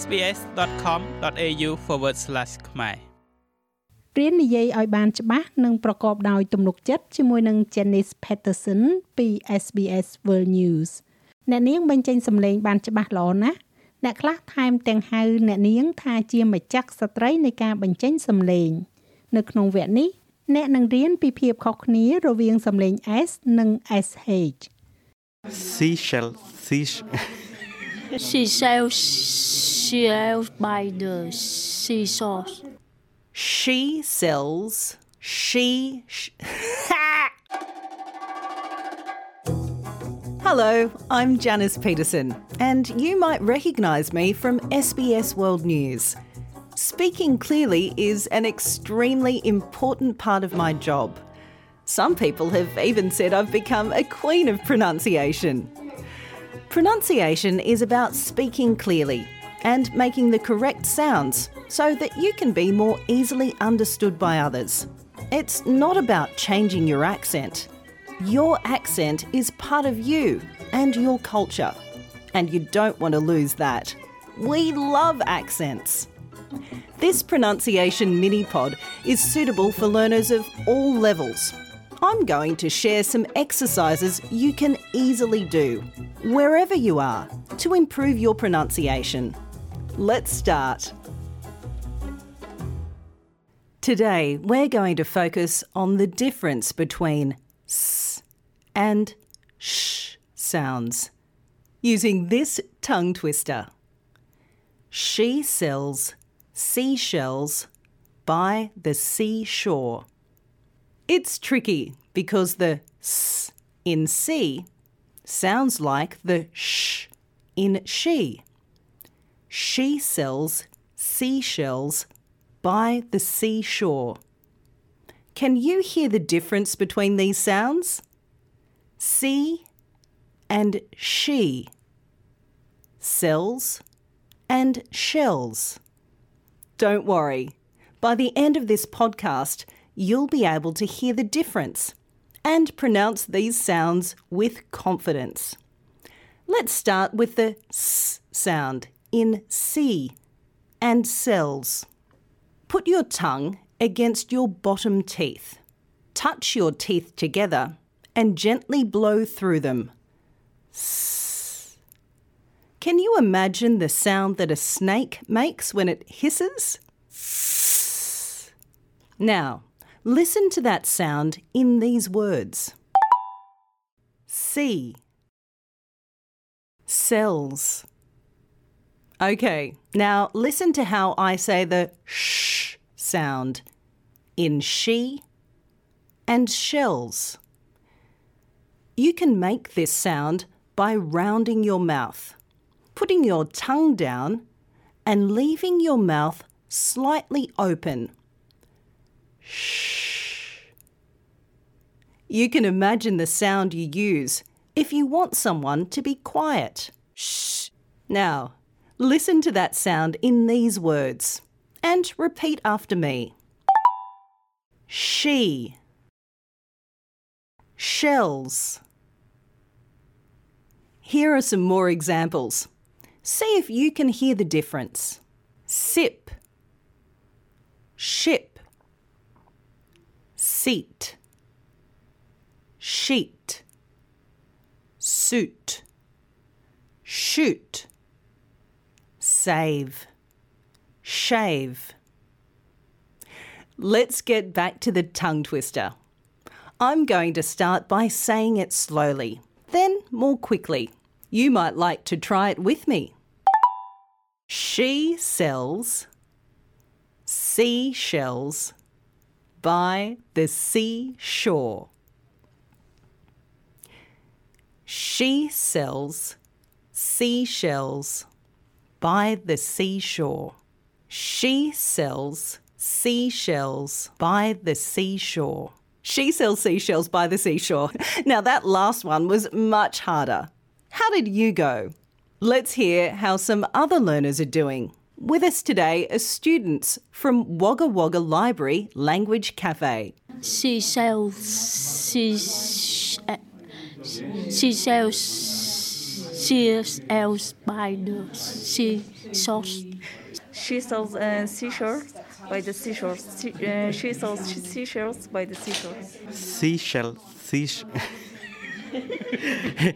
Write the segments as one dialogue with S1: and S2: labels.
S1: sbs.com.au/ ខ្មែរ
S2: រៀននិយាយឲ្យបានច្បាស់និងប្រកបដោយទំនុកចិត្តជាមួយនឹង Janice Patterson ពី SBS World News អ្នកនាងបញ្ចេញសម្លេងបានច្បាស់ល្អណាស់អ្នកខ្លះថែមទាំងហៅអ្នកនាងថាជាម្ចាស់ស្ត្រីនៃការបញ្ចេញសម្លេង នៅក្នុងវគ្គនេះអ្នកនឹងរៀនពីភាពខុសគ្នារវាងសម្លេង S និង SH
S3: Seashell sea
S4: She sails sails by the seashore.
S5: She sells. She. Sh- Hello, I'm Janice Petersen, and you might recognise me from SBS World News. Speaking clearly is an extremely important part of my job. Some people have even said I've become a queen of pronunciation. Pronunciation is about speaking clearly and making the correct sounds so that you can be more easily understood by others. It's not about changing your accent. Your accent is part of you and your culture, and you don't want to lose that. We love accents. This pronunciation mini pod is suitable for learners of all levels. I'm going to share some exercises you can easily do, wherever you are, to improve your pronunciation. Let's start. Today, we're going to focus on the difference between s and sh sounds using this tongue twister. She sells seashells by the seashore. It's tricky because the s in sea sounds like the sh in she. She sells seashells by the seashore. Can you hear the difference between these sounds? See and she. Sells and shells. Don't worry. By the end of this podcast, you'll be able to hear the difference and pronounce these sounds with confidence. Let's start with the s sound in sea and sells. Put your tongue against your bottom teeth. Touch your teeth together and gently blow through them. Can you imagine the sound that a snake makes when it hisses? Now, listen to that sound in these words Sea. sells. Okay, now listen to how I say the sh sound in she and shells. You can make this sound by rounding your mouth, putting your tongue down, and leaving your mouth slightly open. Shh. You can imagine the sound you use if you want someone to be quiet. Shh. Now, listen to that sound in these words and repeat after me. She. Shells. Here are some more examples. See if you can hear the difference. Sip. Ship. Seat. Sheet. Suit. Shoot. Save. Shave. Let's get back to the tongue twister. I'm going to start by saying it slowly, then more quickly. You might like to try it with me. She sells seashells by the seashore. She sells seashells by the seashore. She sells seashells by the seashore. She sells seashells by the seashore. Now, that last one was much harder. How did you go? Let's hear how some other learners are doing. With us today are students from Wagga Wagga Library Language Cafe.
S4: She sells she, she sells seashells by the seashore.
S6: She sells uh, seashores by the seashore. She, uh, she sells seashells by the seashore.
S3: Seashell. Seashell.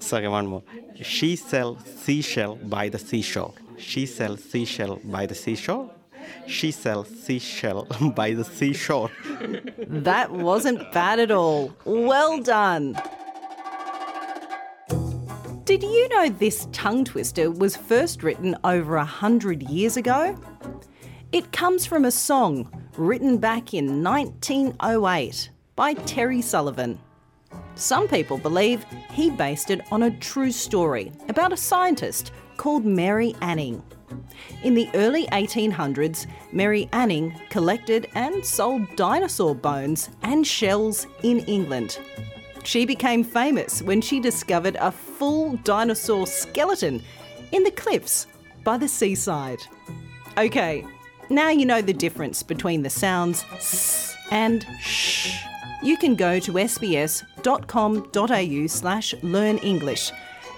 S3: Sorry, one more. She sells seashell by the seashore. She sells seashell by the seashore. She sells seashell by the seashore.
S5: That wasn't bad at all. Well done. Did you know this tongue twister was first written over a hundred years ago? It comes from a song written back in 1908 by Terry Sullivan. Some people believe he based it on a true story about a scientist called Mary Anning. In the early 1800s, Mary Anning collected and sold dinosaur bones and shells in England. She became famous when she discovered a full dinosaur skeleton in the cliffs by the seaside. Okay, now you know the difference between the sounds s and sh. You can go to sbs.com.au slash learn English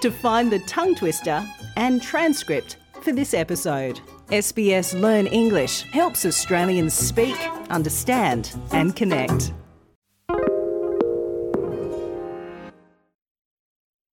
S5: to find the tongue twister and transcript for this episode. SBS Learn English helps Australians speak, understand, and connect.